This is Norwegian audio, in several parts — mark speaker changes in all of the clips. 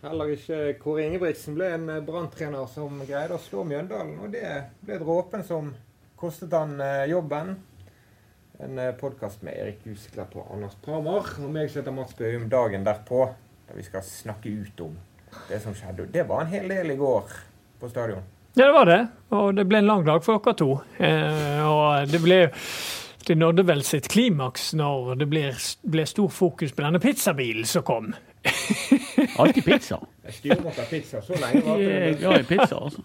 Speaker 1: Heller ikke Kåre Ingebrigtsen ble en eh, branntrener som greide å slå Mjøndalen. Og det ble dråpen som kostet han eh, jobben. En eh, podkast med Erik Huseklepp og Anders Parmar. Og meg som heter Mats Bøhum dagen derpå, der vi skal snakke ut om det som skjedde. Det var en hel del i går på stadion.
Speaker 2: Ja, det var det. Og det ble en lang dag for dere to. Og det ble det nådde vel sitt klimaks når det ble, ble stor fokus på denne pizzabilen som kom.
Speaker 3: Alltid pizza.
Speaker 1: Jeg styrer mot pizza så lenge. var
Speaker 3: Jeg er
Speaker 1: det.
Speaker 3: glad i pizza, altså.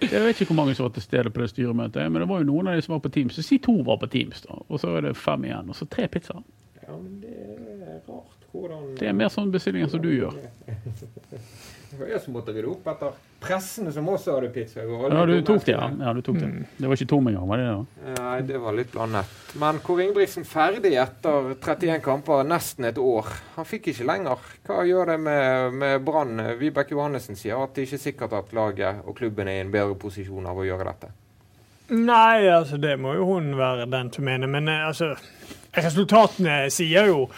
Speaker 3: Jeg vet ikke hvor mange som var til stede på det styremøtet, men det var jo noen av de som var på Teams. Så si to var på Teams, da. Og så er det fem igjen. Og så tre pizzaer.
Speaker 1: Ja, men det er rart hvordan
Speaker 3: Det er mer sånne bestillinger som du gjør.
Speaker 1: Det var jeg som måtte rydde opp etter pressene som også hadde pizza. i går.
Speaker 3: Ja, du tok det, ja. ja du tok det. Det var ikke tom engang, var det det? da?
Speaker 1: Nei, det var litt blandet. Men Kåre Ingebrigtsen ferdig etter 31 kamper, nesten et år. Han fikk ikke lenger. Hva gjør det med, med Brann? Vibeke Johannessen sier at det ikke er sikkert at laget og klubben er i en bedre posisjon av å gjøre dette.
Speaker 2: Nei, altså det må jo hun være den som mener. Men eh, altså, resultatene sier jo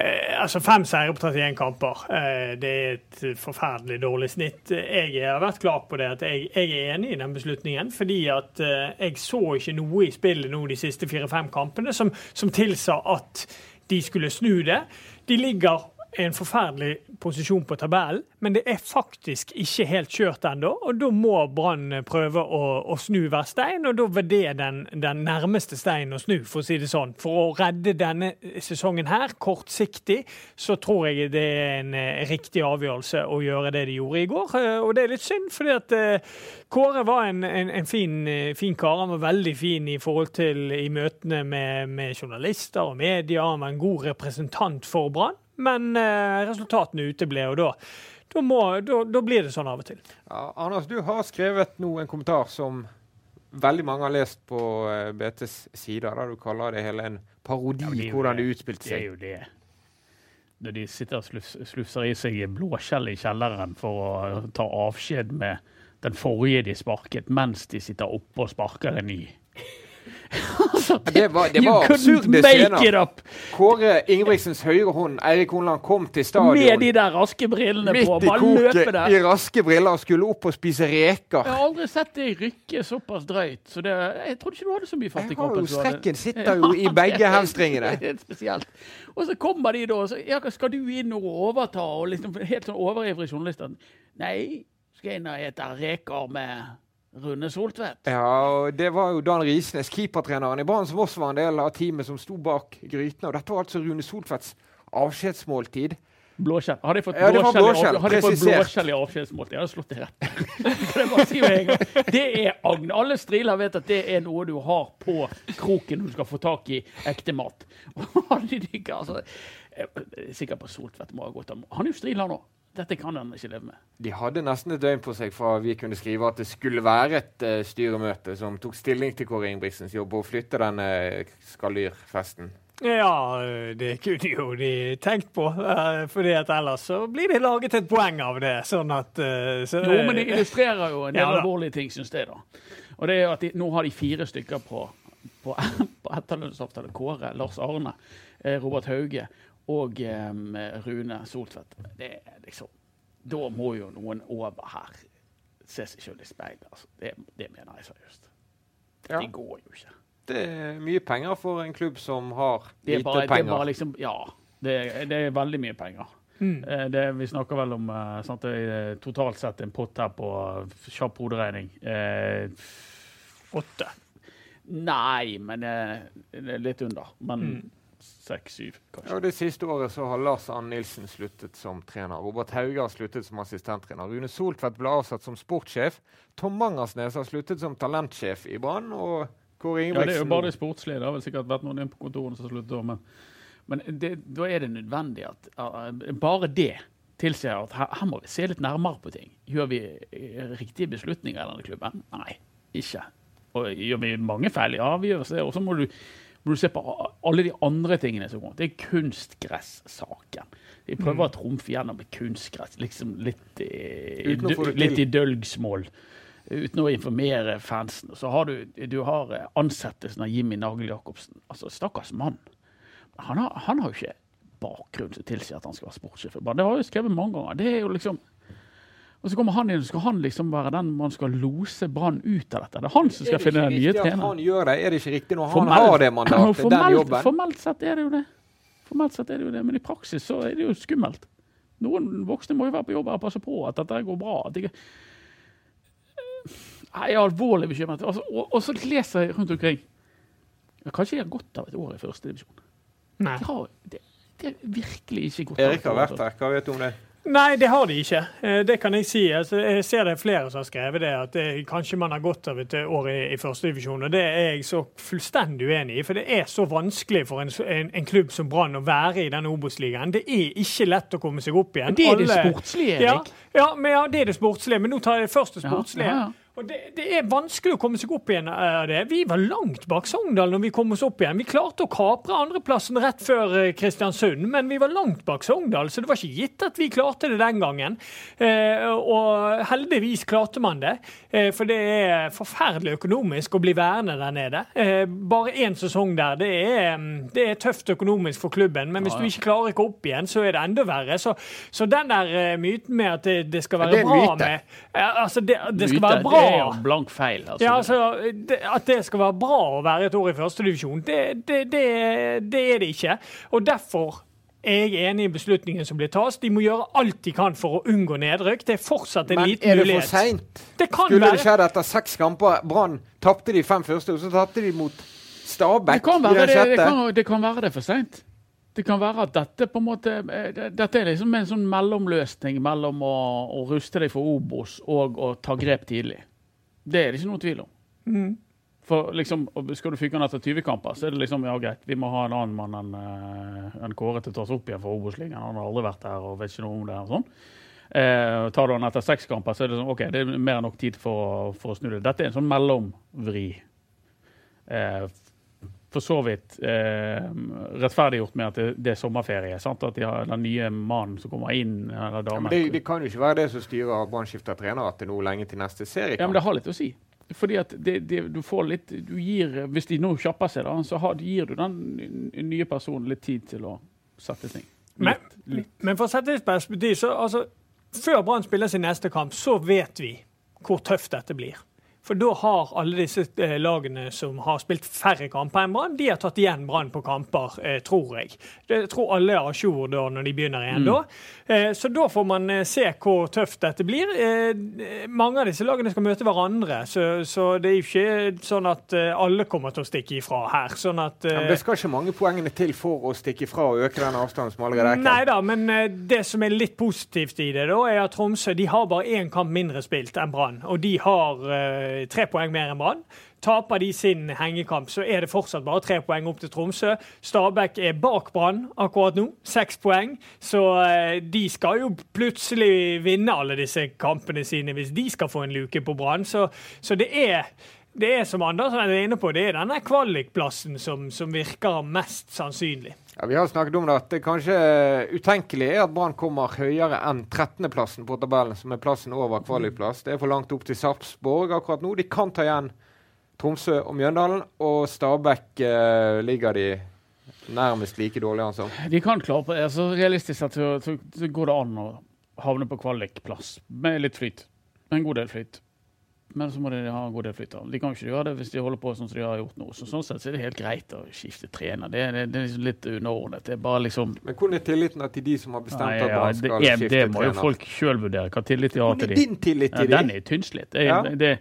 Speaker 2: eh, altså Fem seire på 31 kamper. Eh, det er et forferdelig dårlig snitt. Jeg har vært klar på det at jeg, jeg er enig i den beslutningen. Fordi at eh, jeg så ikke noe i spillet nå de siste fire-fem kampene som, som tilsa at de skulle snu det. De ligger en forferdelig posisjon på tabellen, men det er faktisk ikke helt kjørt ennå. Og da må Brann prøve å, å snu hver stein, og da var det den, den nærmeste steinen å snu, for å si det sånn. For å redde denne sesongen her, kortsiktig, så tror jeg det er en eh, riktig avgjørelse å gjøre det de gjorde i går. Eh, Og det er litt synd, fordi at eh, Kåre var en, en, en fin, fin kar. Han var veldig fin i forhold til i møtene med, med journalister og media. Han var en god representant for Brann. Men eh, resultatene uteble, og da, da, må, da, da blir det sånn av og til.
Speaker 1: Ja, Anders, du har skrevet nå en kommentar som veldig mange har lest på eh, BTs sider, der du kaller det hele en parodi
Speaker 3: Ja, det
Speaker 1: hvordan det utspilte seg.
Speaker 3: Det er jo det. Når de sitter og slufs, slufser i seg blåskjell i kjelleren for å ta avskjed med den forrige de sparket, mens de sitter oppe og sparker en ny. Altså,
Speaker 1: Det var, det var absurde scener. Kåre Ingebrigtsens høyre hånd, Eirik Honland, kom til stadion
Speaker 3: Med de der raske brillene
Speaker 1: midt
Speaker 3: på,
Speaker 1: i
Speaker 3: bare løpe
Speaker 1: koket
Speaker 3: der.
Speaker 1: i raske briller og skulle opp og spise reker.
Speaker 3: Jeg har aldri sett deg rykke såpass drøyt. Så det, jeg trodde ikke du hadde så mye fart i kroppen.
Speaker 1: strekken sitter jo i begge
Speaker 3: det
Speaker 1: hamstringene.
Speaker 3: helt spesielt. Og så kommer de da og sier ja, skal du inn og overta, og liksom helt sånn overivrig journalist. Nei, skal jeg inn og spise reker med Rune Soltvedt.
Speaker 1: Ja, og det var jo Dan Risnes, keepertreneren i Brann, som også var en del av teamet som sto bak grytene. Og dette var altså Rune Soltvedts avskjedsmåltid.
Speaker 3: Blåskjell. Hadde jeg fått
Speaker 1: Ja,
Speaker 3: blåskjell, i
Speaker 1: blåskjell,
Speaker 3: av- hadde jeg fått blåskjell i avskjedsmåltid, jeg hadde slått det rett. det. Det er agn. Alle striler vet at det er noe du har på kroken når du skal få tak i ekte mat. Og de dykker? altså, jeg er sikker på Soltvedt må ha gått av. Han er jo striler nå. Dette kan han ikke leve med.
Speaker 1: De hadde nesten et døgn på seg fra vi kunne skrive at det skulle være et uh, styremøte som tok stilling til Kåre Ingebrigtsens jobb og flytte denne skalyrfesten.
Speaker 2: Ja, det kunne jo de tenkt på. eh, fordi at ellers så blir det laget et poeng av det. Sånn at eh, så,
Speaker 3: Jo, men det illustrerer jo en del
Speaker 2: Ja
Speaker 3: alvorlige ting, syns jeg. da. Og det er jo at de, Nå har de fire stykker på, på, på etterlønnsavtale. Kåre, Lars Arne, eh, Robert Hauge og um, Rune Soltvedt. Det er liksom Da må jo noen over her se seg sjøl i speilet. Altså. Det, det mener jeg seriøst.
Speaker 1: Ja.
Speaker 3: Det går jo ikke.
Speaker 1: Det er mye penger for en klubb som har
Speaker 3: Det er
Speaker 1: lite
Speaker 3: bare, det er
Speaker 1: penger.
Speaker 3: bare liksom Ja. Det, er- det er veldig mye penger.
Speaker 2: Mm.
Speaker 3: Eh, Det, vi snakker vel om eh, sant, det er totalt sett en pott her på eh, kjapp hoderegning. Eh,
Speaker 2: Åtte.
Speaker 3: nei, men eh, det er litt under. Men
Speaker 2: Mm.
Speaker 3: Seks-syv, kanskje.
Speaker 1: Ja, Det siste året så har Lars Ann Nilsen sluttet som trener. Robert Hauge har sluttet som assistenttrener. Rune Soltvedt ble avsatt som sportssjef. Tom Mangersnes har sluttet som talentsjef i Brann. Og Kåre Ingebrigtsen
Speaker 3: Ja, det er jo bare det sportslige. Det har vel sikkert vært noen inn på kontorene som har sluttet òg, men, men det, da er det nødvendig at uh, bare det tilsier at her, her må vi se litt nærmere på ting. Gjør vi eh, riktige beslutninger i denne klubben? Nei, ikke. Og gjør vi mange feil? Ja, vi gjør det. Og så må du, må du se på alle de andre tingene som kommer. Det er kunstgress-saken. De prøver å trumfe gjennom med kunstgress, liksom litt, i-
Speaker 1: få det
Speaker 3: litt i dølgsmål uten å informere fansen. Så har du, du har eh, ansettelsen av Jimmy Nagel Jacobsen. Altså, stakkars mann. Han har, han har jo ikke bakgrunn som tilsier at han skal være sportssjef. Det har jeg skrevet mange ganger. Det er jo liksom og så kommer han inn, skal han liksom være den man skal lose Brann ut av dette. Det er han som skal finne den nye treneren.
Speaker 1: Han gjør det, er det ikke riktig når han har det mandatet,
Speaker 3: formelt,
Speaker 1: den jobben?
Speaker 3: Formelt sett er det jo det. Formelt sett er det jo det, Men i praksis så er det jo skummelt. Noen voksne må jo være på jobb og passe på at dette går bra. At de, jeg er alvorlig bekymret. Altså, og, og, så leser jeg rundt omkring. Jeg kanskje jeg har godt av et år i første divisjon. Nei. Det, det er virkelig ikke godt.
Speaker 1: Erik har vært her. Hva vet du om det?
Speaker 2: Nei, det har de ikke. Eh, det kan jeg si. Altså, jeg ser det er flere som har skrevet det, at det, kanskje man har godt av et år i, i førstedivisjon. Og det er jeg så fullstendig uenig i. For det er så vanskelig for en, en, en klubb som Brann å være i denne Obos-ligaen. Det er ikke lett å komme seg opp igjen.
Speaker 3: Men det er Alle, det sportslige,
Speaker 2: Erik. Ja, ja, men, ja, det er det sportslige. Men nå tar jeg først det sportslige. Ja, ja, og det, det, er vanskelig å komme seg opp igjen av det. Vi var langt bak Sogndal når vi kom oss opp igjen. Vi klarte å kapre andreplassen rett før eh, Kristiansund, men vi var langt bak Sogndal, så det var ikke gitt at vi klarte det den gangen. Eh, og heldigvis klarte man det, eh, for det er forferdelig økonomisk å bli værende der nede. Eh, bare én sesong der, det er, det er, tøft økonomisk for klubben, men hvis du ikke klarer ikke opp igjen, så er det enda verre. Så, så den der eh, myten med at det, det skal være bra med altså det, det skal være bra
Speaker 3: er jo blank feil.
Speaker 2: Altså. Ja, altså, det, at det skal være bra å være et år i førstedivisjon, det, det, det, det er det ikke. Og derfor er jeg enig i beslutningen som blir tatt. De må gjøre alt de kan for å unngå nedrykk. Det er fortsatt en Men liten mulighet.
Speaker 1: Men er det for seint? Skulle være... det skjedd etter seks kamper? Brann tapte de fem første, og så tapte de mot Stabæk.
Speaker 3: Det kan være det, det, kan, det, kan være det for seint. Det kan være at dette på en måte, eh, dette er liksom en sånn mellomløsning mellom å, å ruste deg for Obos og å ta grep tidlig. Det er det ikke noe tvil om. Mm. For liksom, Skal du fyke han etter 20 kamper, så er det liksom, ja greit, vi må ha en annen mann enn uh, en Kåre til å ta seg opp igjen for Obos-ligaen. Han har aldri vært der og vet ikke noe om det. og sånn. Eh, tar du han etter seks kamper, så er det sånn, ok, det er mer enn nok tid for, for, å snu det. Dette er en sånn mellomvri. Eh, for så vidt eh, rettferdiggjort med at det, det er sommerferie. Sant? At de har den nye mannen som kommer inn. eller damen.
Speaker 1: Ja, det, det, kan jo ikke være det som styrer at Brann skifter trener, at det er noe lenge til neste serie.
Speaker 3: Ja, men det har litt å si. Fordi at det, det, du får litt du gir, Hvis de nå kjapper seg, da, så har, gir du den nye personen litt tid til å sette ting.
Speaker 2: Litt, men, litt. men for å sette det i perspektiv, så altså, før Brann spiller sin neste kamp, så vet vi hvor tøft dette blir. For da har alle disse eh, lagene som har spilt færre kamper enn Brann, de har tatt igjen Brann på kamper, eh, tror jeg. Det tror alle er a jour når de begynner igjen mm. da. Eh, så da får man se hvor tøft dette blir. Mange av disse lagene skal møte hverandre, så, så det er jo ikke sånn at alle kommer til å stikke ifra her. Sånn at,
Speaker 1: ja, det skal ikke mange poengene til for å stikke ifra og øke den avstanden som allerede er
Speaker 2: Nei da, men det som er litt positivt i det, da, er at Tromsø de har bare én kamp mindre spilt enn Brann. Og de har tre poeng mer enn Brann. Taper de sin hengekamp, så er det fortsatt bare tre poeng opp til Tromsø. Stabæk er bak Brann akkurat nå, seks poeng. Så eh, de skal jo plutselig vinne alle disse kampene sine hvis de skal få en luke på Brann. Så, så, det er det er som Anders er inne på, det er denne kvalikplassen som, som virker mest sannsynlig.
Speaker 1: Ja, Vi har snakket om det at det kanskje utenkelig er at Brann kommer høyere enn 13.-plassen på tabellen, som er plassen over kvalikplass. Det er for langt opp til Sarpsborg akkurat nå. De kan ta igjen Tromsø og Mjøndalen, og Stabæk eh, ligger de nærmest like dårlig, som.
Speaker 3: De kan klare på det. Altså, realistisk sett så, så, så går det an å havne på kvalikplass med litt flyt. En god del flyt men så må de ha en god del flytter. De kan ikke gjøre det hvis de holder på sånn som de har gjort nå. Så sånn sett så er det helt greit å skifte trener. Det, det, det er liksom litt underordnet. Det er liksom
Speaker 1: Men hvordan er tilliten til de som har bestemt Nei, at man skal det skifte
Speaker 3: trener? Det må jo folk sjøl vurdere, hva tillit de har til
Speaker 1: de. Din tillit til
Speaker 3: ja, Den er tynnslitt. Ja. Det,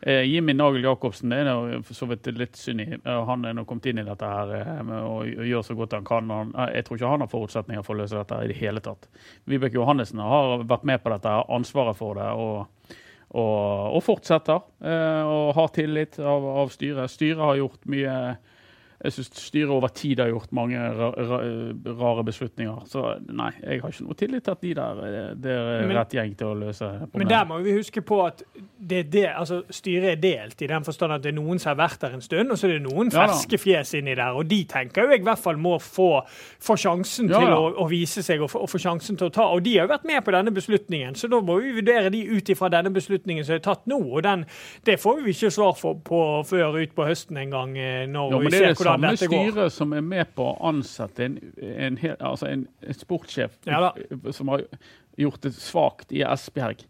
Speaker 3: eh, Jimmy Nagel Jacobsen det er for så vidt litt synd i. Han er nå kommet inn i dette her eh, og, og gjør så godt han kan. Han, jeg tror ikke han har forutsetninger for å løse dette i det hele tatt. Vibeke Johannessen har vært med på dette, ansvaret for det. og og, og fortsetter eh, og har tillit av, av styret. Styret har gjort mye jeg syns styret over tid har gjort mange rare beslutninger. Så nei, jeg har ikke noe tillit til at de der eh, det er men, rett gjeng til å løse
Speaker 2: problemet. Men der må vi huske på at det, det, altså, styret er delt, i den forstand at det er noen som har vært der en stund, og så er det noen ferske fjes inni der. Og de tenker jo jeg i hvert fall må få, få sjansen ja, til å, å, vise seg og få, og få, sjansen til å ta. Og de har jo vært med på denne beslutningen, så da må vi vurdere de ut ifra denne beslutningen som er tatt nå. Og den, det får vi ikke svar for på før ut på høsten en gang, eh, når jo, vi ser hvordan
Speaker 3: samme styret som er med på å ansette en, en, hel- altså en, en sportssjef
Speaker 2: Ja
Speaker 3: som har gjort det svakt i Esbjerg,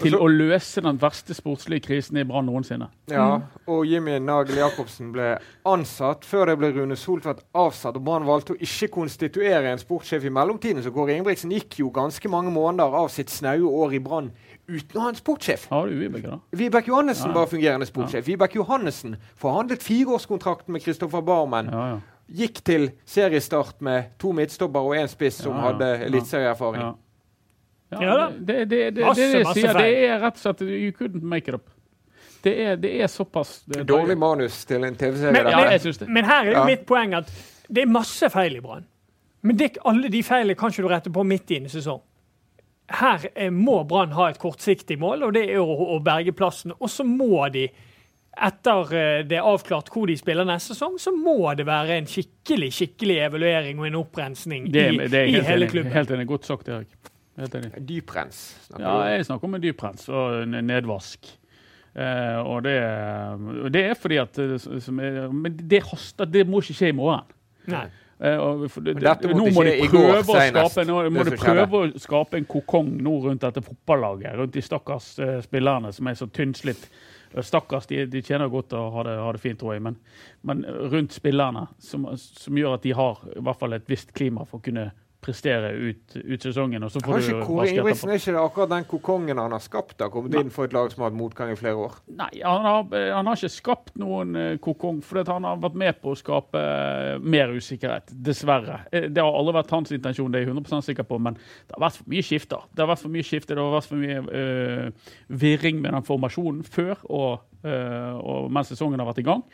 Speaker 3: til
Speaker 1: så-
Speaker 3: å løse den verste sportslige krisen i Brann noensinne.
Speaker 1: Ja, og Jimmy Nagel Jacobsen ble ansatt før det ble Rune Soltvedt avsatt. og Brann valgte å ikke konstituere en sportssjef i mellomtiden, så Kåre Ingebrigtsen gikk jo ganske mange måneder av sitt snaue år i Brann uten å ha en sportssjef.
Speaker 3: Vibeke?
Speaker 1: Vibeke Johannessen
Speaker 3: Ja.
Speaker 1: var fungerende sportssjef. Vibeke Johannessen forhandlet fireårskontrakten med Kristoffer Barmen.
Speaker 3: Ja, ja.
Speaker 1: Gikk til seriestart med to midtstoppere og én spiss som
Speaker 3: Ja, ja.
Speaker 1: hadde
Speaker 3: Ja.
Speaker 1: eliteserieerfaring.
Speaker 3: ja. ja
Speaker 2: Ja da.
Speaker 3: det, det, det, det,
Speaker 2: Masse,
Speaker 3: det,
Speaker 2: masse
Speaker 3: sier, det er rett og slett You couldn't make it up. Det er, det er såpass det,
Speaker 1: Dårlig manus til en TV-serie.
Speaker 2: Men, men, her er jo
Speaker 1: Ja.
Speaker 2: mitt poeng at det er masse feil i Brann. Men det, alle de feilene kan ikke du rette på midt i en sesong. Her eh, må Brann ha et kortsiktig mål, og det er å, berge plassen. Og så må de, etter eh, det er avklart hvor de spiller neste sesong, så må det være en skikkelig skikkelig evaluering og en opprensning
Speaker 3: det,
Speaker 2: i,
Speaker 3: det er
Speaker 2: i
Speaker 3: helt
Speaker 2: hele
Speaker 3: enig.
Speaker 2: klubben.
Speaker 3: Helt enig. Godt sagt, Erik. Helt enig.
Speaker 1: Dyprens.
Speaker 3: Ja, jeg snakker om en dyprens og en nedvask. Eh, og det, og det er fordi at eh, som er, Men det haster. Det må ikke skje i morgen.
Speaker 2: Nei.
Speaker 3: For det,
Speaker 1: dette
Speaker 3: nå må de prøve å skape, nå må de prøve å skape en kokong nå rundt dette fotballaget. Rundt de stakkars uh, spillerne som er så tynnslitt. Eh, Stakkars, de, de tjener godt og har det, har det fint, tror jeg. Men, men rundt spillerne, som, som gjør at de har i hvert fall et visst klima for å kunne prestere ut, ut sesongen. Og så får
Speaker 1: Kanskje
Speaker 3: du
Speaker 1: Kåre Ingebrigtsen er ikke det akkurat den kokongen han har skapt? har kommet inn for et lag som har hatt motgang i flere år.
Speaker 3: Nei, han har, han har ikke skapt noen eh, kokong, for han har vært med på å skape eh, mer usikkerhet. Dessverre. Eh, Det har aldri vært hans intensjon, det er jeg 100% sikker på, men det har vært for mye skifter. Det har vært for mye skifter, det har vært for mye eh, virring med den formasjonen før og, eh, og mens sesongen har vært i gang.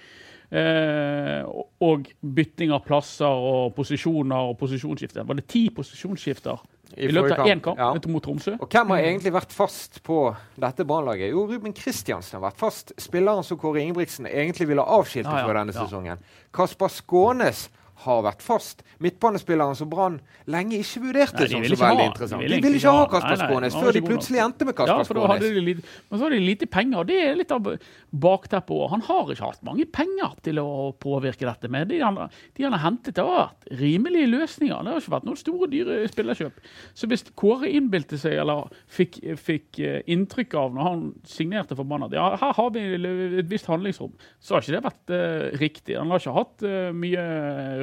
Speaker 3: Eh, og- bytting av plasser og posisjoner og posisjonsskifter. Var det ti posisjonsskifter i, løpet av én kamp
Speaker 1: Ja.
Speaker 3: mot Tromsø?
Speaker 1: Og hvem har egentlig vært fast på dette Brannlaget? Jo, Ruben Kristiansen har vært fast. Spilleren som Kåre Ingebrigtsen egentlig ville avskilte
Speaker 3: Ja, ja,
Speaker 1: fra denne sesongen. Kasper Skånes har vært fast. Midtbanespilleren som Brann lenge ikke vurderte
Speaker 3: Nei,
Speaker 1: som
Speaker 3: ville
Speaker 1: så veldig
Speaker 3: ha-
Speaker 1: interessant.
Speaker 3: de
Speaker 1: De
Speaker 3: ville
Speaker 1: ville ikke ha
Speaker 3: ha-
Speaker 1: Kasper Skånes før de plutselig endte med
Speaker 3: Ja,
Speaker 1: Kasper
Speaker 3: hadde
Speaker 1: Skånes.
Speaker 3: lite, men så hadde de lite penger, og det er litt av bakteppet òg. Han har ikke hatt mange penger til å påvirke dette med. De han, de han har hentet, har vært rimelige løsninger. Det har ikke vært noen store, dyre spillerkjøp. Så hvis Kåre innbilte seg, eller fikk, fikk eh, inntrykk av når han signerte for Brann at ja, her har vi et visst handlingsrom, så har ikke det vært uh, riktig. Han har ikke hatt uh, mye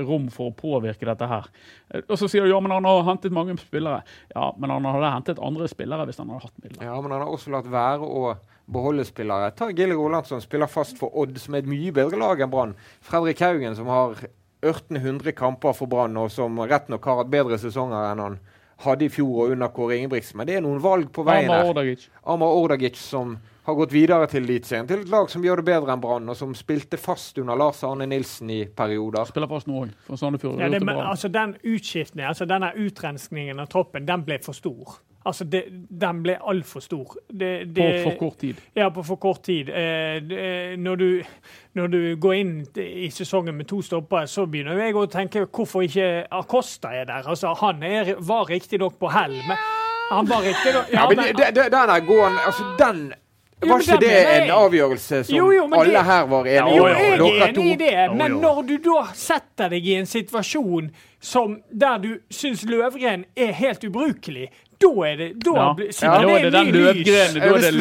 Speaker 3: rom for å påvirke dette her. Eh, Og så sier du ja, men han har hentet mange spillere. Ja, men han hadde hentet andre spillere hvis han hadde hatt midler.
Speaker 1: Ja, men han har også latt være å beholde spillere. Ta Gilly Rolandsson, spiller fast for Odd, som er et mye bedre lag enn Brann. Fredrik Haugen, som har 1800 kamper for Brann, og som rett nok har hatt bedre sesonger enn han hadde i fjor og under Kåre Ingebrigtsen. Men det er noen valg på veien
Speaker 3: Amar
Speaker 1: her.
Speaker 3: Ordagic.
Speaker 1: Amar Ordagic, som har gått videre til Eliteserien, til et lag som gjør det bedre enn Brann, og som spilte fast under Lars Arne Nilsen i perioder.
Speaker 3: Spiller fast nå òg, for Sandefjord.
Speaker 2: Ja, det, men, altså den utskiftningen, altså denne utrenskningen av troppen, den ble for stor. Altså, det, Den ble altfor stor. Det,
Speaker 3: På for kort tid.
Speaker 2: Ja, på for kort tid. Eh, det, når, du, når du går inn i sesongen med to stoppere, så begynner jeg å tenke hvorfor ikke Acosta er der. Altså, Han er, var riktignok på hell, men han var riktignok
Speaker 1: Ja, men men det- det- den er gående Altså, den
Speaker 2: Jo,
Speaker 1: Var ikke det en avgjørelse som
Speaker 2: Jo, jo, men
Speaker 1: alle
Speaker 2: det-
Speaker 1: her var enige om?
Speaker 2: Jo, jeg er enig i det, men når du da setter deg i en situasjon som der du syns Løvgren er helt ubrukelig, da er det Da
Speaker 3: Ja.
Speaker 2: blir-
Speaker 3: Ja, da er det den. Løvgren- da er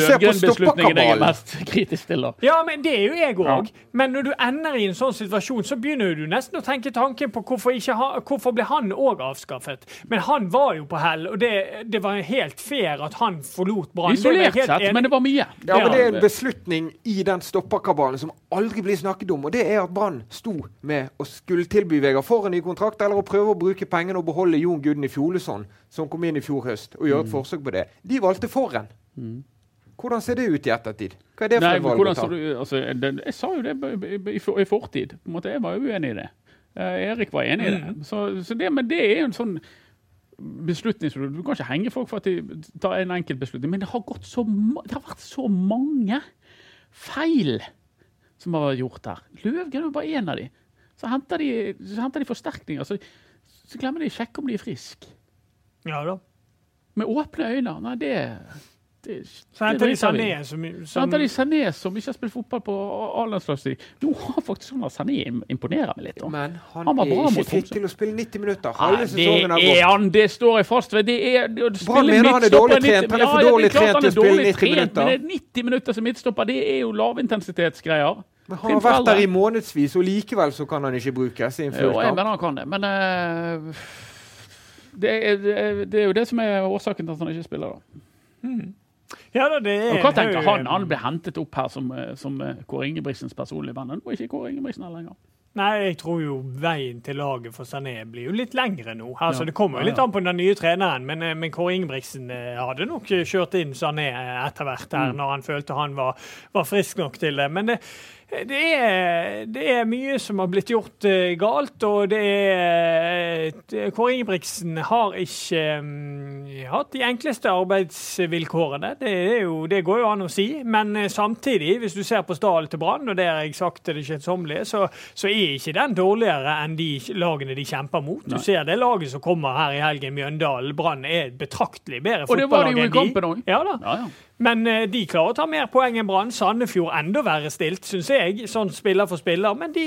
Speaker 3: det jeg er mest kritisk til. da.
Speaker 2: Ja, men det er jo jeg
Speaker 3: Ja.
Speaker 2: Men når du ender i en sånn situasjon, så begynner du nesten å tenke tanken på hvorfor, ikke ha, hvorfor ble han òg avskaffet. Men han var jo på hell, og det, det var helt fair at han forlot Brann.
Speaker 3: Isolert sett, men det var mye.
Speaker 1: Ja, men det er en beslutning i den stopperkabalen som aldri blir snakket om. Og det er at Brann sto med å skulle tilby Vegard for en ny kontrakt, eller å prøve å bruke pengene og beholde Jon Gudny Fjolesson, som kom inn i fjor høst, og
Speaker 3: Mm.
Speaker 1: gjøre et forsøk på det. De valgte for en. Hvordan ser det ut i ettertid? Hva er det for
Speaker 3: Nei,
Speaker 1: et valg å ta?
Speaker 3: du, altså, det, jeg sa jo det i, for- i fortid. Måte, jeg var jo uenig i det. Eh, Erik var enig i det.
Speaker 2: Mm.
Speaker 3: Så, så det. Men det er jo en sånn beslutning som du, kan ikke henge folk for at de tar en enkelt beslutning. Men det har, gått så, det har vært så mange feil som har vært gjort her. Løvgren er bare én av dem. Så henter de, så henter de forsterkninger. Så, så glemmer de å sjekke om de er friske.
Speaker 2: Ja da.
Speaker 3: Med åpne øyne. Nei, det, det,
Speaker 2: Så henter de. Sané, som, som
Speaker 3: henter de Sané, som ikke har spilt fotball på A-landslagstid. Nå har faktisk sånn Sané im- imponerer meg litt. da.
Speaker 1: Men han,
Speaker 3: Han
Speaker 1: er ikke
Speaker 3: mot
Speaker 1: fit
Speaker 3: Tromsø.
Speaker 1: til å spille 90 minutter.
Speaker 3: Nei,
Speaker 1: Halve sesongen har
Speaker 3: det
Speaker 1: gått.
Speaker 3: han, det står jeg fast ved. Det er, det,
Speaker 1: Brann mener han er dårlig trent. Han er for dårlig
Speaker 3: ja,
Speaker 1: trent til å spille 90
Speaker 3: trent,
Speaker 1: minutter.
Speaker 3: Men det er 90 minutter som midtstopper, det er jo lavintensitetsgreier.
Speaker 1: Men han har vært der i månedsvis, og likevel så kan han ikke brukes i en full
Speaker 3: Jo, jeg mener han kan det, men eh, det, er, det, er, jo det som er årsaken til at han ikke spiller, da.
Speaker 2: Ja da, det er
Speaker 3: Og hva tenker han? Han ble hentet opp her som, eh, som eh, Kåre Ingebrigtsens personlige venn. Er ikke Kåre Ingebrigtsen her lenger.
Speaker 2: Nei, jeg tror jo veien til laget for Sané blir jo litt lengre nå. Altså,
Speaker 3: Ja.
Speaker 2: Det kommer jo litt an på den nye treneren, men, eh, men Kåre Ingebrigtsen eh, hadde nok eh, kjørt inn Sané etter hvert her,
Speaker 3: Mm.
Speaker 2: når han følte han var, var frisk nok til det. Men det, det, er, det er mye som har blitt gjort galt, og det er Kåre Ingebrigtsen har ikke um, hatt de enkleste arbeidsvilkårene. Det, jo, det går jo an å si, men samtidig, hvis du ser på stallen til Brann, og det har jeg sagt til det kjedsommelige, så, så er ikke den dårligere enn de lagene de kjemper mot.
Speaker 3: Nei.
Speaker 2: Du ser det laget som kommer her i helgen, Mjøndalen. Brann er et betraktelig bedre fotballag enn de.
Speaker 3: Og det var det jo i kampen òg.
Speaker 2: Ja da.
Speaker 3: Ja, ja.
Speaker 2: Men eh, de klarer å ta mer poeng enn Brann. Sandefjord enda verre stilt, syns jeg, sånn spiller for spiller. Men de,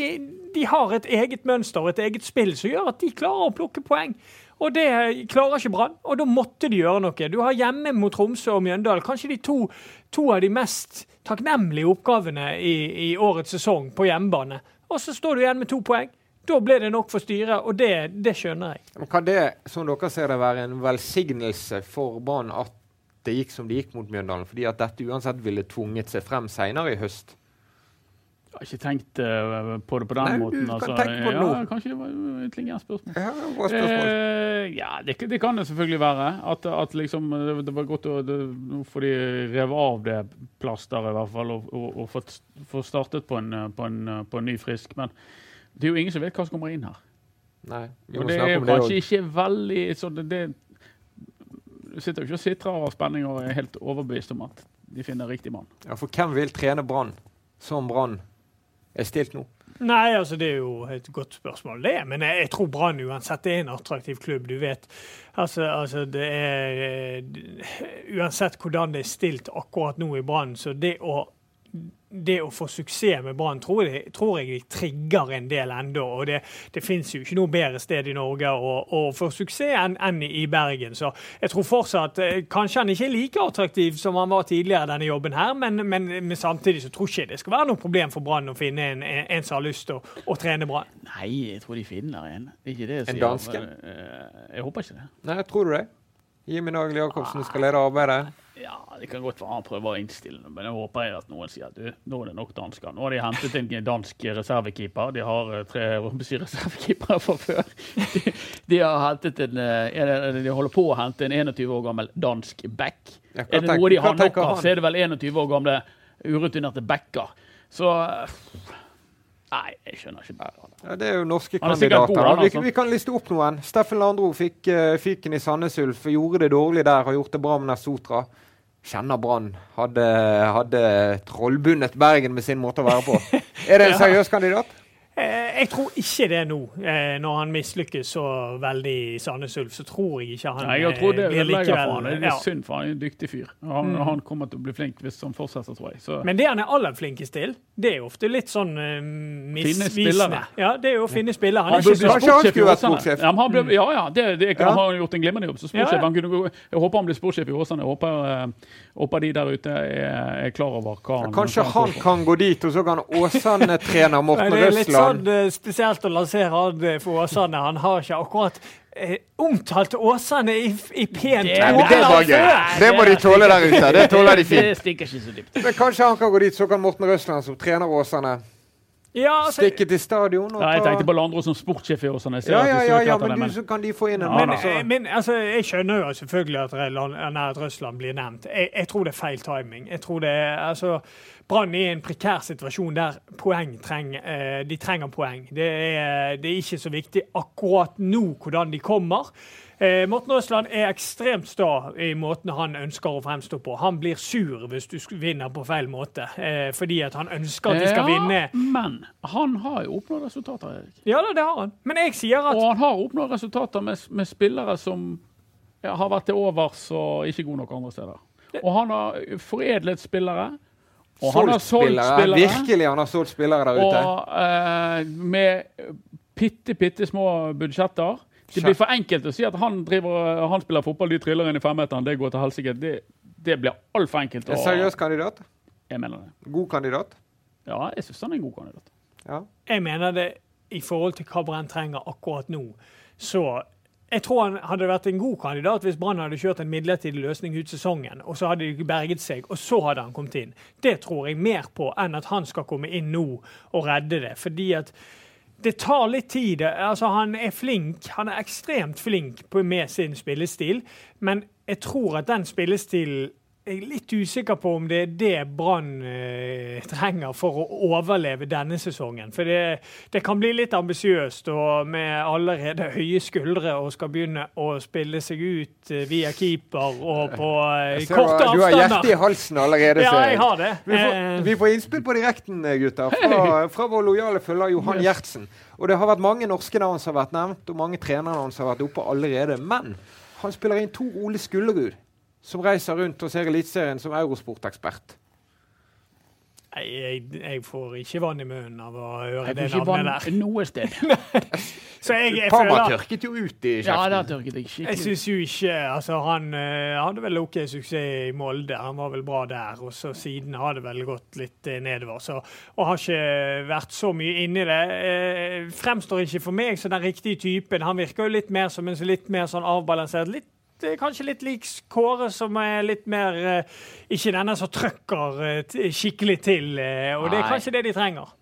Speaker 2: de har et eget mønster og et eget spill som gjør at de klarer å plukke poeng. Og det eh, klarer ikke Brann, og da måtte de gjøre noe. Du har hjemme mot Tromsø og Mjøndalen kanskje de to, to av de mest takknemlige oppgavene i, i årets sesong på hjemmebane. Og så står du igjen med to poeng. Da ble det nok for styret, og det, det skjønner jeg.
Speaker 1: Men Kan det, som dere ser det, være en velsignelse for Brann at det gikk som det gikk mot Mjøndalen? Fordi at dette uansett ville tvunget seg frem senere i høst?
Speaker 3: Jeg har ikke tenkt eh, på det på den
Speaker 1: Nei, du
Speaker 3: måten.
Speaker 1: kan
Speaker 3: altså.
Speaker 1: tenke på det nå. ja.
Speaker 3: Kanskje det var et intelligent spørsmål.
Speaker 1: Ja, bra spørsmål.
Speaker 3: Eh, ja, det, det kan det selvfølgelig være. At, at liksom, det, det var godt å få Nå får de revet av det plasteret, i hvert fall, og, og, og fått få startet på en, på, en, på en ny frisk. Men det er jo ingen som vet hva som kommer inn her.
Speaker 1: Nei, vi
Speaker 3: Og
Speaker 1: må
Speaker 3: det er
Speaker 1: det
Speaker 3: kanskje
Speaker 1: òg.
Speaker 3: ikke veldig så det, det, Du sitter jo ikke og sitrer av spenning og er helt overbevist om at de finner riktig mann.
Speaker 1: Ja, for hvem vil trene Brann som Brann er stilt nå?
Speaker 2: Nei, altså det er jo et godt spørsmål, det. Men jeg, jeg tror Brann uansett det er en attraktiv klubb. Du vet, altså, altså det er eh, Uansett hvordan det er stilt akkurat nå i Brann, så det å det å få suksess med Brann tror, jeg- tror jeg trigger en del ennå. Og det, det fins jo ikke noe bedre sted i Norge å, å få suksess enn en i Bergen. Så jeg tror fortsatt eh, Kanskje han ikke er like attraktiv som han var tidligere, denne jobben her, men, men, men samtidig så tror jeg ikke det skal være noe problem for Brann å finne en, en, en som har lyst til å, å trene Brann.
Speaker 3: Nei, jeg tror de finner en. Det er ikke det jeg
Speaker 1: En danske?
Speaker 3: Eh, Jeg håper ikke det.
Speaker 1: Nei, tror du det? Jimmy Nagel Jacobsen skal lede arbeidet.
Speaker 3: Ja, Det kan godt være han prøver å innstille det, men jeg håper jeg at noen sier at du, nå er det nok dansker. Nå har de hentet en dansk reservekeeper. De har eh, tre reservekeepere fra før. De, de har hentet en, eh, de holder på å hente en 21 år gammel dansk back.
Speaker 1: Ja,
Speaker 3: Er det noe de har nok av, så er det vel 21 år gamle urutinerte backer. Så eh, Nei, jeg skjønner ikke.
Speaker 1: Ja, det er jo norske
Speaker 3: er sikkert god,
Speaker 1: kandidater.
Speaker 3: han,
Speaker 1: vi,
Speaker 3: altså.
Speaker 1: vi kan liste opp noen. Steffen Landro fikk uh, fyken i Sandnes Ulf. Gjorde det dårlig der, har gjort det bra med Sotra. Kjenner Brann. Hadde, hadde trollbundet Bergen med sin måte å være på. Er det en seriøs kandidat?
Speaker 2: Eh, Jeg tror ikke det nå. Eh, Når han mislykkes så veldig i Sandnes Ulf, så tror jeg ikke han
Speaker 3: Nei, jeg tror det
Speaker 2: eh, blir
Speaker 3: likevel for han. Det er
Speaker 2: ja.
Speaker 3: synd, for han er en dyktig fyr. Han,
Speaker 2: Mm.
Speaker 3: han kommer til å bli flink hvis han fortsetter, tror jeg. Så.
Speaker 2: Men det han er aller flinkest til, det er jo ofte litt sånn uh, misvisende. Ja, det er jo å finne spillere. Han
Speaker 3: Han burde
Speaker 2: ikke
Speaker 3: sportssjef i
Speaker 1: vært
Speaker 3: Åsane.
Speaker 1: sportssjef.
Speaker 3: Ja, han ble, ja, ja, det, det ikke
Speaker 1: Ja.
Speaker 3: han har gjort en glimrende jobb som sportssjef.
Speaker 2: Ja, ja.
Speaker 3: Gå, jeg håper han blir sportssjef i Åsane. Jeg håper, håper de der ute er, er klar over hva han
Speaker 1: Kanskje han kan gå dit, og så kan Åsane-trener Morten
Speaker 2: det er litt
Speaker 1: Røsland
Speaker 2: sånn eh, spesielt å lansere han eh, for Åsane. Han har ikke akkurat eh, omtalt Åsane i, i pent
Speaker 3: Det-
Speaker 1: det var gøy. Det må de tåle der ute. Det tåler de fint.
Speaker 3: Det stikker ikke så dypt.
Speaker 1: Men kanskje han kan gå dit, så kan Morten Røsland, som trener Åsane,
Speaker 2: Ja, altså,
Speaker 1: stikke til stadion og
Speaker 3: Ja, jeg tenkte på Landro som sportssjef i Åsane.
Speaker 1: Ja, ja, ja, ja men,
Speaker 3: men
Speaker 1: du, så kan de få inn en
Speaker 3: Ja,
Speaker 1: mann.
Speaker 2: men,
Speaker 1: altså.
Speaker 2: men altså, jeg skjønner jo selvfølgelig at, Røsland blir nevnt. Jeg, jeg tror det er feil timing. Jeg tror det er, altså, Brann er i en prekær situasjon der poeng treng, eh, de trenger poeng. Det er, det er ikke så viktig akkurat nå hvordan de kommer. Eh, Morten Røsland er ekstremt sta i måten han ønsker å fremstå på. Han blir sur hvis du vinner på feil måte, eh, fordi at han ønsker at de skal
Speaker 3: Ja,
Speaker 2: vinne.
Speaker 3: Men han har jo oppnådd resultater, Erik.
Speaker 2: Ja det har han. Men jeg sier at
Speaker 3: Og han har oppnådd resultater med, med spillere som har vært til overs og ikke gode nok andre steder. Og han har foredlet spillere. Og han har solgt spillere.
Speaker 1: Virkelig han har solgt spillere der ute.
Speaker 3: Og eh, med bitte, bitte små budsjetter. Det blir for enkelt å si at han, driver, han spiller fotball, de triller inn i femmeteren, det går til helsike. Det, det, blir altfor enkelt.
Speaker 1: En seriøs kandidat?
Speaker 3: Jeg mener det.
Speaker 1: God kandidat?
Speaker 3: Ja, jeg syns han er en god kandidat.
Speaker 1: Ja.
Speaker 2: Jeg mener det i forhold til hva Brann trenger akkurat nå. Så jeg tror han hadde vært en god kandidat hvis Brann hadde kjørt en midlertidig løsning ut sesongen, og så hadde de berget seg, og så hadde han kommet inn. Det tror jeg mer på enn at han skal komme inn nå og redde det. fordi at det tar litt tid. Altså, han er flink. Han er ekstremt flink med sin spillestil, men jeg tror at den spillestilen jeg er litt usikker på om det er det Brann eh, trenger for å overleve denne sesongen. For det, det kan bli litt ambisiøst og med allerede høye skuldre og skal begynne å spille seg ut eh, via keeper og på eh, korte avstander.
Speaker 1: Du har hjertet i halsen allerede.
Speaker 2: Ja, jeg har det.
Speaker 1: Vi får, eh, vi får innspill på direkten, eh, gutter, fra, fra vår lojale følger Johan Gjertsen. Og det har vært mange norske navn som har vært nevnt, og mange trenernavn som har vært oppe allerede. Men han spiller inn to Ole Skullerud som reiser rundt og ser Eliteserien som eurosportekspert?
Speaker 2: Nei, Jeg, jeg, får ikke vann i munnen av å høre det navnet der.
Speaker 3: Noe sted.
Speaker 2: så jeg, jeg
Speaker 1: Parma føler, tørket jo ut i kjeften.
Speaker 3: Ja, det tørket jeg skikkelig.
Speaker 2: Jeg syns jo ikke altså Han uh, hadde vel OK suksess i Molde. Han var vel bra der. Og så siden har det vel gått litt uh, nedover. Så, og har ikke vært så mye inni det. Uh, fremstår ikke for meg som den riktige typen. Han virker jo litt mer som en litt mer sånn avbalansert. litt kanskje litt lik Kåre, som er litt mer eh, Ikke denne som trøkker eh, skikkelig til. Og det er kanskje det de trenger.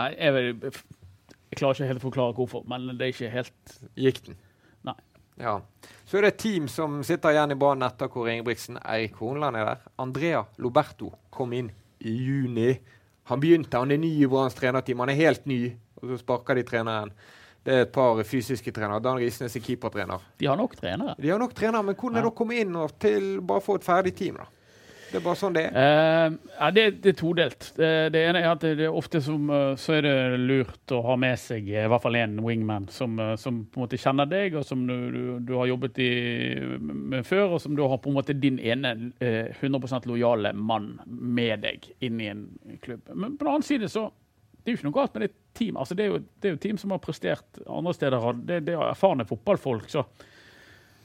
Speaker 3: Nei, jeg, vil, jeg klarer ikke helt å forklare hvorfor, men det er ikke helt
Speaker 1: Gikk den?
Speaker 3: Nei.
Speaker 1: Ja. Så er det et team som sitter igjen i banen etter Kåre Ingebrigtsen. Eirik Hornland er der. Andrea Loberto kom inn i juni. Han begynte, han er ny i Branns trenerteam. Han er helt ny, og så sparker de treneren. Det er et par fysiske trenere. Dan Risnes er keepertrener.
Speaker 3: De har nok trenere.
Speaker 1: De har nok trenere, Men hvordan er det å komme inn og til bare få et ferdig team? da? Det er bare sånn det er?
Speaker 3: Uh, ja, det, det, er todelt. Det, det, ene er at det, er ofte som, uh, så er det lurt å ha med seg i hvert fall én wingman som, som, på en måte kjenner deg, og som du, du, du har jobbet i, med før, og som du har på en måte din ene 100% lojale mann med deg inn i en klubb. Men på den annen side så det er jo ikke noe galt med det team. Altså, det, er jo, det er jo team som har prestert andre steder. Det, det er erfarne fotballfolk. Så,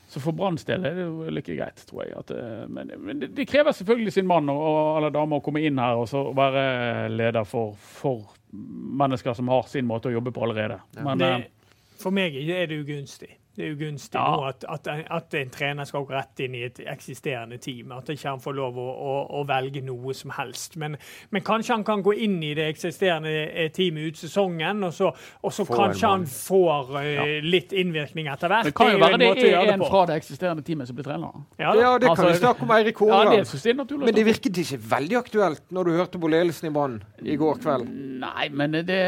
Speaker 3: så for Branns del er det jo like greit, tror jeg. At, eh, men, men det, det, krever selvfølgelig sin mann og, og eller dame å komme inn her og så være leder for, for, mennesker som har sin måte å jobbe på allerede. Men,
Speaker 2: det, eh, for meg er det ugunstig. Det er ugunstig ja. nå at, at, at, en trener skal gå rett inn i et eksisterende team. At ikke han får lov å, å, å velge noe som helst. Men, men, kanskje han kan gå inn i det eksisterende eh, teamet ut sesongen, og så, og så kanskje han får uh, ja. litt innvirkning etter hvert.
Speaker 3: Det kan jo være det er en fra det eksisterende teamet som blir trener.
Speaker 1: Ja, ja det kan altså, vi snakke om Eirik Horneland. men det virket ikke veldig aktuelt når du hørte på ledelsen i Brann i går kveld?
Speaker 3: Nei, men det,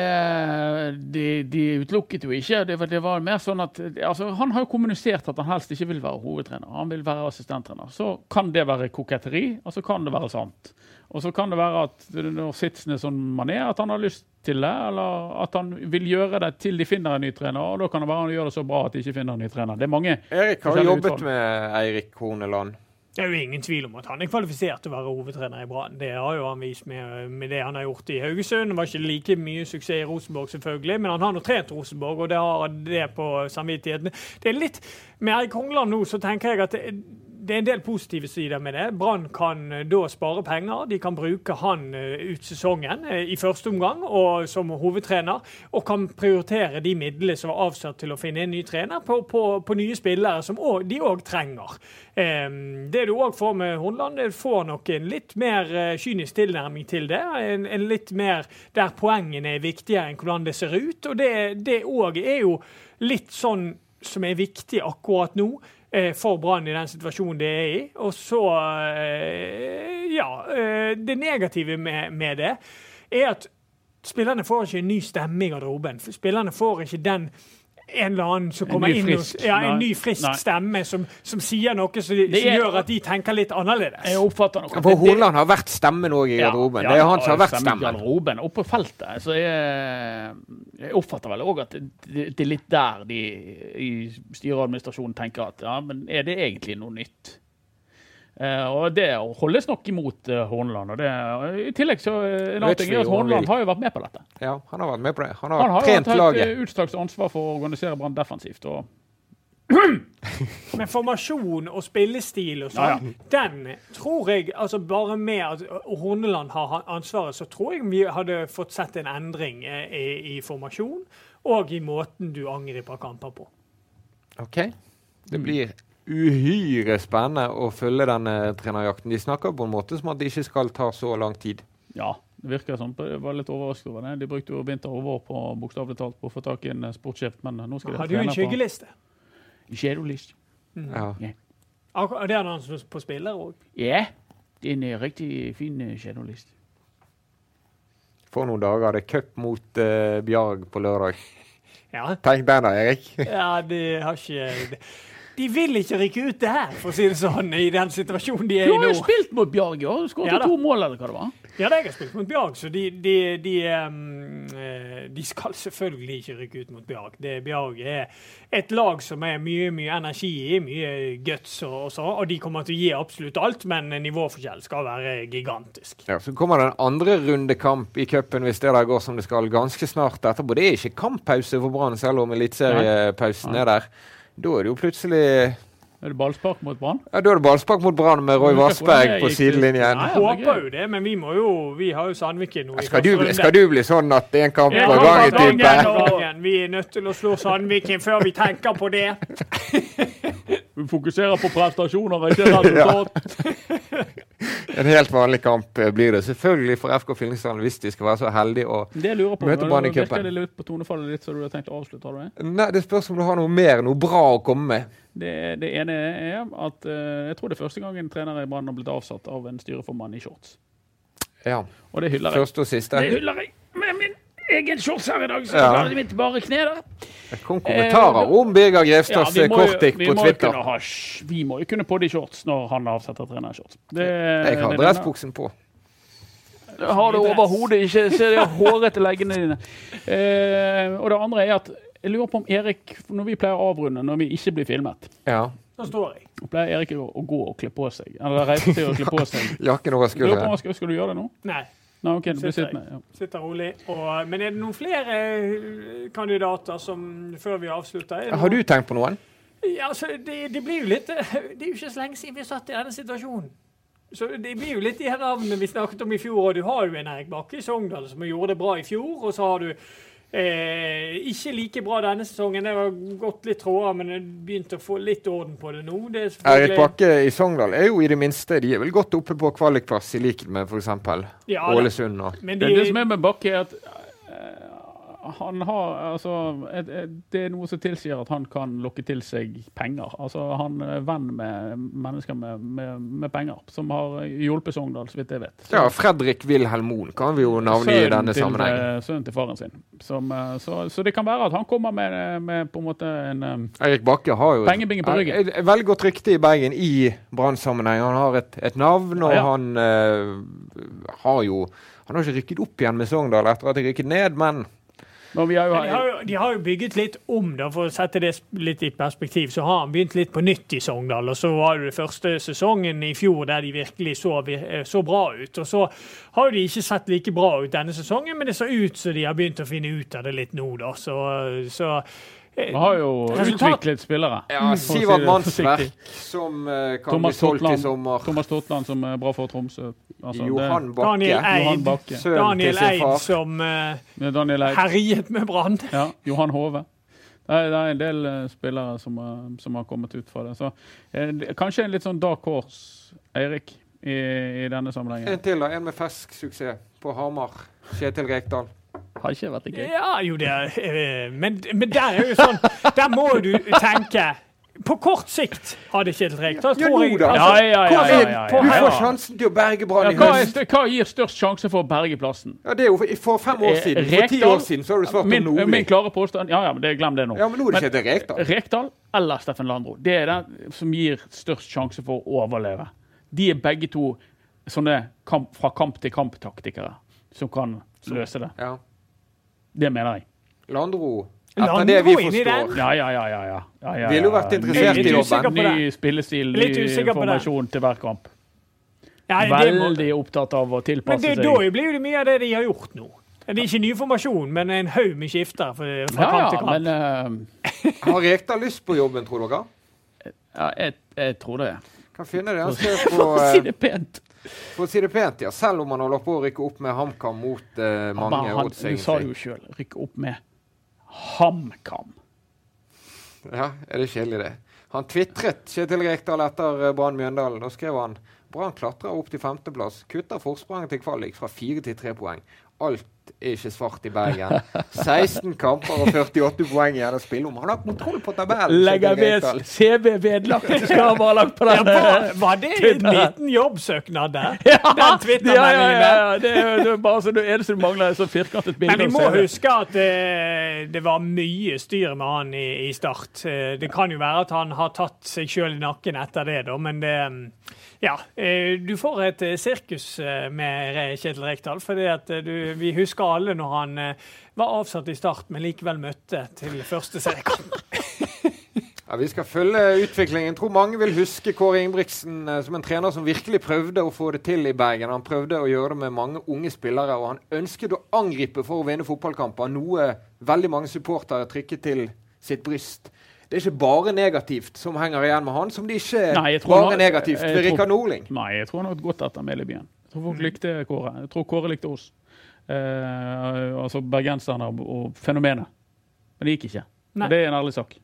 Speaker 3: de, de utelukket jo ikke. Det var, det var mer sånn at altså, han har jo kommunisert at han helst ikke vil være hovedtrener. Han vil være assistenttrener. Så kan det være koketteri, og så kan det være sant. Og så kan det være at når sitsen er sånn man er, at han har lyst til det, eller at han vil gjøre det til de finner en ny trener. Og da kan det være han gjør det så bra at de ikke finner en ny trener. Det er mange
Speaker 1: Erik har jobbet utvalg. med Eirik Horneland.
Speaker 2: Det er jo ingen tvil om at han er kvalifisert til å være hovedtrener i Brann. Det har jo han vist med, med, det han har gjort i Haugesund. Det var ikke like mye suksess i Rosenborg, selvfølgelig, men han har nå trent Rosenborg, og det har det på samvittigheten. Det er litt Med Erik Hongland nå så tenker jeg at det, det er en del positive sider med det. Brann kan eh, da spare penger. De kan bruke han eh, ut sesongen eh, i første omgang og som hovedtrener, og kan prioritere de midlene som er avsatt til å finne en ny trener, på, på, på nye spillere som de òg trenger. Det du òg får med Hornland, får nok en litt mer kynisk tilnærming til det. En, en litt mer der poengene er viktigere enn hvordan det ser ut. Og det òg er jo litt sånn som er viktig akkurat nå. Eh, for Brann i den situasjonen det er i. Og så eh, Ja. Eh, det negative med, med det er at spillerne får ikke en ny stemme i garderoben. Spillerne får ikke den en eller annen som kommer inn
Speaker 3: og,
Speaker 2: ja, En ny, frisk
Speaker 3: Nei.
Speaker 2: stemme som, som sier noe som, som
Speaker 3: er-
Speaker 2: gjør at de tenker litt annerledes.
Speaker 3: Jeg oppfatter nok
Speaker 1: For
Speaker 3: det- det-
Speaker 1: har vært stemmen òg i garderoben. det er han som har vært
Speaker 3: stemmen garderoben. Og på feltet så jeg, jeg oppfatter vel òg at det, det, det er litt der de i styreadministrasjonen tenker at ja, men er det egentlig noe nytt? Eh, og det holdes nok imot uh, Horneland. Og det, I tillegg så eh, en annen ting er at Horneland har jo vært med på dette.
Speaker 1: Ja, han har vært med på det. Han har,
Speaker 3: Han har
Speaker 1: trent
Speaker 3: hatt et
Speaker 1: laget.
Speaker 3: eh, utstrakt ansvar for å organisere Brann defensivt. og
Speaker 2: Men formasjon og spillestil og
Speaker 3: Ja,
Speaker 2: sånn, den tror jeg altså Bare med at Horneland har ansvaret, så tror jeg vi hadde fått sett en endring eh, i, i formasjon og i måten du angriper kamper på.
Speaker 1: Ok. Det blir uhyre spennende å følge denne trenerjakten. De snakker på en måte som at det ikke skal ta så lang tid.
Speaker 3: Ja, det virker sånn. Jeg var litt overrasket over det. De brukte jo vinter og vår på bokstavelig talt på å få tak i en eh, sportssjef, men nå skal de
Speaker 2: Har du en skyggeliste?
Speaker 3: Skjedolist.
Speaker 1: Ja.
Speaker 2: Akkurat- Det hadde han som på spiller òg.
Speaker 3: Ja, det er en eh, riktig fin shadowlist.
Speaker 1: For noen dager er det cup mot uh, Bjarg på lørdag.
Speaker 2: Ja.
Speaker 1: Tenk den da, Erik.
Speaker 2: ja, de har ikke De vil ikke rykke ut det her, for å si det sånn, i den situasjonen de er i nå.
Speaker 3: Du har jo spilt mot Bjarg i år. Skåret
Speaker 2: Ja
Speaker 3: to mål, eller hva det var.
Speaker 2: Ja, det har jeg spilt mot Bjarg, så de, de, de, eh, de skal selvfølgelig ikke rykke ut mot Bjarg. Det, Bjarg er et lag som er mye mye energi i, mye guts og, og så, og de kommer til å gi absolutt alt, men nivåforskjell skal være gigantisk.
Speaker 1: Ja, Så kommer det en andre rundekamp i cupen hvis det der går som det skal, ganske snart etterpå. Det er ikke kamppause for Brann, selv om eliteseriepausen er der. Da er det jo plutselig
Speaker 3: Er det ballspark mot Brann?
Speaker 1: Ja, Da er det ballspark mot Brann med Roy Vassberg på sidelinjen.
Speaker 2: Jeg håper jo det, men vi må jo Vi har jo Sandviken nå i
Speaker 1: Skal du, bli, skal du bli sånn at det er en kamp på gangen
Speaker 2: av gangen,
Speaker 1: type?
Speaker 2: Vi er nødt til å slå Sandviken før vi tenker på det.
Speaker 3: Vi fokuserer på prestasjoner, ikke resultat.
Speaker 1: En helt vanlig kamp eh, blir det selvfølgelig for FK Fyllingsdalen hvis de skal være så heldige å
Speaker 3: Det jeg lurer på,
Speaker 1: Møter Brann i cupen.
Speaker 3: det litt på tonefallet ditt, så du har tenkt å avslutte? Har du det?
Speaker 1: Nei, det spørs om du har noe mer, noe bra å komme med.
Speaker 3: Det, det ene er at uh, jeg tror det er første gang en trener i Brann har blitt avsatt av en styreformann i shorts.
Speaker 1: Ja.
Speaker 3: Og det hyller jeg.
Speaker 1: Første og siste.
Speaker 3: Det hyller jeg med min egen shorts her i dag, så
Speaker 1: Ja.
Speaker 3: klarer mitt bare kne der.
Speaker 1: Det kom kommentarer om Birger Grevstads ja,
Speaker 3: vi
Speaker 1: på Twitter.
Speaker 3: ha Vi må jo kunne på de shorts når han avsetter trener trenershorts. shorts.
Speaker 1: Jeg har dressbuksen på.
Speaker 3: Det har du overhodet ikke. Se de hårete leggene dine. Eh, og det andre er at jeg lurer på om Erik, når vi pleier å avrunde når vi ikke blir filmet,
Speaker 1: Ja.
Speaker 2: Da står jeg.
Speaker 3: pleier Erik å, å gå og kle på seg. Eller reise til å kle på seg.
Speaker 1: Jakken over
Speaker 3: Jeg
Speaker 1: skulderen.
Speaker 3: skal du gjøre det nå?
Speaker 2: Nei.
Speaker 3: Nei, ok, du blir sittende. Ja.
Speaker 2: Sitter rolig. Og, men er det noen flere eh, kandidater som før vi avslutter? Er
Speaker 1: Har du tenkt på noen?
Speaker 2: Ja, altså, det, det blir jo litt eh, Det er jo ikke så lenge siden vi satt i denne situasjonen. Så det blir jo litt de her navnene vi snakket om i fjor. Og du har jo en Erik Bakke i Sogndal som gjorde det bra i fjor. Og så har du eh, ikke like bra denne sesongen. Det har gått litt tråder, men jeg begynte å få litt orden på det nå. Det er
Speaker 1: Erik Bakke i Sogndal er jo i det minste De er vel godt oppe på kvalikplass, i likhet med f.eks.
Speaker 2: Ja.
Speaker 1: Ålesund. og
Speaker 2: Men
Speaker 3: Det,
Speaker 2: de,
Speaker 3: det som er med Bakke, er at eh, han har altså et, et, Det er noe som tilsier at han kan lokke til seg penger. Altså Han er venn med mennesker med, med, med penger, som har hjulpet Sogndal, så vidt jeg vet. Så-
Speaker 1: Ja, Fredrik Wilhelm Moen kan vi jo navngi i denne sammenhengen.
Speaker 3: eh, Sønnen til faren sin. Som, eh, så, så det kan være at han kommer med, med på en måte en eh,
Speaker 1: Erik Bakke har jo
Speaker 3: pengebinge på ryggen.
Speaker 1: et, et veldig godt rykte i Bergen i Brann-sammenheng. Han har et, et navn, og
Speaker 3: Ja, ja.
Speaker 1: han uh, har jo Han har ikke rykket opp igjen med Sogndal etter at de rykket ned, men
Speaker 3: har jo,
Speaker 2: Men de, har jo, de har jo bygget litt om, da, for å sette det litt i perspektiv. Så har han begynt litt på nytt i Sogndal. og Så var det første sesongen i fjor der de virkelig så, så bra ut. Og så har de ikke sett like bra ut denne sesongen, men det ser ut som de har begynt å finne ut av det litt nå, da. Så, så eh,
Speaker 3: vi har jo
Speaker 2: Resultat-
Speaker 3: utviklet spillere.
Speaker 1: ja, Sivert Mannsverk, som uh, kan
Speaker 3: Thomas
Speaker 1: bli solgt i
Speaker 3: Totland,
Speaker 1: sommer.
Speaker 3: Thomas Totland, som er bra for Tromsø. Altså,
Speaker 1: Johan Bakke,
Speaker 2: Daniel Eid,
Speaker 3: Johan Bakke.
Speaker 2: Daniel Eid som uh,
Speaker 3: med Daniel Eid.
Speaker 2: herjet med Brann.
Speaker 3: Ja, Johan Hove. Det er, det er en del uh, spillere som, har- som har kommet ut fra det. Så, kanskje en litt sånn dark horse, Eirik, i, i denne sammenhengen.
Speaker 1: En til, da. En med fersk suksess på Hamar. Kjetil Rekdal.
Speaker 3: Har ikke vært det gøy.
Speaker 2: Ja, jo, det er eh, men, men der er jo sånn Der må du tenke på kort sikt har det Kjetil Rekdal,
Speaker 1: Ja,
Speaker 2: tror
Speaker 1: nå
Speaker 2: jeg
Speaker 1: da.
Speaker 3: Ja, ja, ja,
Speaker 2: hvor
Speaker 3: ja, ja,
Speaker 2: på
Speaker 1: Du får sjansen til å berge
Speaker 3: Ja,
Speaker 1: Brann i
Speaker 3: hva,
Speaker 1: høst.
Speaker 3: er, hva gir størst sjanse for å berge plassen?
Speaker 1: Ja, det er jo For fem år
Speaker 3: Eh,
Speaker 1: siden, for ti år siden, så har du svart
Speaker 3: på
Speaker 1: om Nordli.
Speaker 3: min klare påstand Ja, ja, men det, glem det nå.
Speaker 1: Ja, men nå er det Kjetil Rekdal.
Speaker 3: Rekdal eller Steffen Landro. Det er den som gir størst sjanse for å overleve. De er begge to sånne kamp, fra kamp til kamp-taktikere som kan løse det.
Speaker 1: Ja.
Speaker 3: Det mener jeg.
Speaker 1: Landro, etter
Speaker 2: Landro
Speaker 1: det vi
Speaker 2: inni den?
Speaker 1: forstår
Speaker 3: Ja, ja, ja. ja, ja. ja, ja,
Speaker 1: Ville jo vært interessert
Speaker 2: i jobben.
Speaker 3: Ny spillestil, ny formasjon til hver kamp.
Speaker 2: Ja,
Speaker 3: Veldig opptatt av å
Speaker 2: Men
Speaker 3: tilpasse
Speaker 2: det,
Speaker 3: seg.
Speaker 2: da blir det mye av det de har gjort nå. Det er ikke ny formasjon, men en haug med skifter fra fra
Speaker 3: Ja,
Speaker 2: kamp til kamp.
Speaker 3: men uh...
Speaker 1: Har Rekdal lyst på jobben, tror dere?
Speaker 3: ja, jeg, jeg tror det.
Speaker 1: Kan finne det. Han skrev på
Speaker 3: For å si
Speaker 1: eh,
Speaker 3: det pent.
Speaker 1: For å si det pent, ja. Selv om han holder på å rykke opp med HamKam mot uh, mange
Speaker 3: han,
Speaker 1: odds,
Speaker 3: du sa det jo sjøl. Rykke opp med HamKam.
Speaker 1: Ja, er det kjedelig, det? Han tvitret Kjetil Rekdal etter eh, Brann Mjøndalen. Da skrev han Brann klatrer opp til femteplass, kutter forspranget til kvalik fra fire til tre poeng. Alt er ikke svart i Bergen. 16 kamper og 48 poeng igjen å spille om. Han har kontroll på tabellen.
Speaker 3: Legger
Speaker 1: Kjetil Rekdal.
Speaker 3: ved CV vedlagt. Skal han lagt på den.
Speaker 2: var, var det en liten jobbsøknad der?
Speaker 3: Ja,
Speaker 2: Den
Speaker 3: ja, ja,
Speaker 2: Twitter-meldingen
Speaker 3: ja, ja. Det er jo bare så det eneste du mangler, er så firkantet bilde.
Speaker 2: Men vi må huske at uh, det var mye styr med han i, i start. Uh, det kan jo være at han har tatt seg sjøl i nakken etter det, da, men det mm, Ja. Eh, du får et eh, sirkus eh, med Kjetil Rekdal, for vi husker alle når han var avsatt i start, men likevel møtte til første seriekamp.
Speaker 1: Ja, Vi skal følge utviklingen. Jeg tror mange vil huske Kåre Ingebrigtsen som en trener som virkelig prøvde å få det til i Bergen. Han prøvde å gjøre det med mange unge spillere, og han ønsket å angripe for å vinne fotballkamper. Noe veldig mange supportere trykket til sitt bryst. Det er ikke bare negativt som henger igjen med han, som det ikke er
Speaker 3: Nei,
Speaker 1: bare
Speaker 3: han-
Speaker 1: negativt ved Rikard Norling.
Speaker 3: Nei, jeg tror han har gått godt etter Melebyen. Jeg tror
Speaker 2: Mm.
Speaker 3: folk likte Kåre. Jeg tror Kåre likte oss. Eh, altså bergenserne og, og fenomenet. Men det gikk ikke.
Speaker 2: Nei.
Speaker 3: Det er en ærlig sak.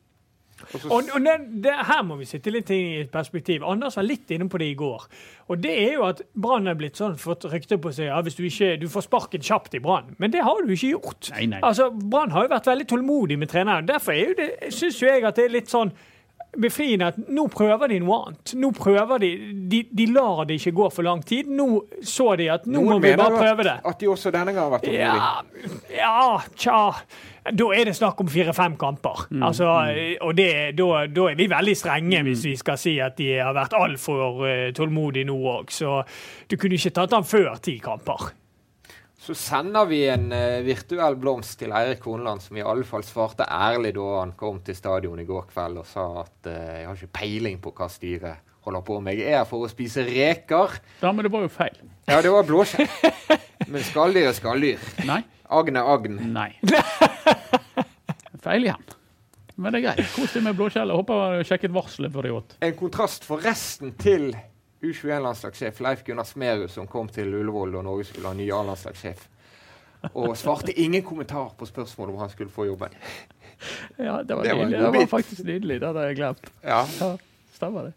Speaker 1: Og så-
Speaker 2: Og, og det, det, her må vi sitte litt i et perspektiv. Anders var litt inne på det i går. Og det er jo at Brann er blitt sånn fått rykte på seg ja, hvis du ikke du får sparken kjapt i Brann. Men det har du ikke gjort.
Speaker 3: Nei, nei.
Speaker 2: Altså, Brann har jo vært veldig tålmodig med treneren. Derfor er jo det, syns jo jeg at det er litt sånn befriende at nå prøver de noe annet. Nå prøver De de, de lar det ikke gå for lang tid. Nå så de at nå må vi bare prøve det.
Speaker 1: at, at de også denne gangen har vært tålmodige.
Speaker 2: Ja, ja, tja. Da er det snakk om fire-fem kamper.
Speaker 3: Mm,
Speaker 2: Altså, Og det, da, da er vi veldig strenge hvis vi skal si at de har vært altfor uh, tålmodige nå òg. Så du kunne ikke tatt han før ti kamper.
Speaker 1: Så sender vi en uh, virtuell blomst til Eirik Horneland, som i alle fall svarte ærlig da han kom til stadion i går kveld og sa at uh, jeg har ikke peiling på hva styret holder på med. Jeg er her for å spise reker.
Speaker 3: Ja, men det var jo feil.
Speaker 1: Ja, det var blåskjell. Men skalldyr er skalldyr.
Speaker 3: Nei.
Speaker 1: Agn er agn.
Speaker 3: Nei. Feil igjen. Men det er greit. Kos deg med blåskjellet. Håper du sjekket varselet før de åt.
Speaker 1: En kontrast for resten til U21-landslagssjef Leif Gunnar Smerud, som kom til Ullevål da Norge skulle ha ny A-landslagssjef. Og svarte ingen kommentar på spørsmålet om han skulle få jobben.
Speaker 3: Ja, det var,
Speaker 1: Det var
Speaker 3: nydelig. Det var faktisk nydelig. Det hadde jeg glemt.
Speaker 1: Ja.
Speaker 3: Ja, stemmer det.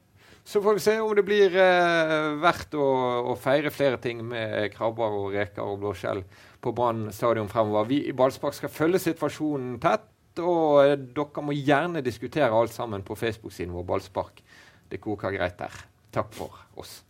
Speaker 1: Så får vi se om det blir eh, verdt å, å feire flere ting med krabber og reker og blåskjell på Brann stadion fremover. Vi i Ballspark skal følge situasjonen tett, og eh, dere må gjerne diskutere alt sammen på Facebook-siden vår Ballspark. Det koker greit der. Takk for oss.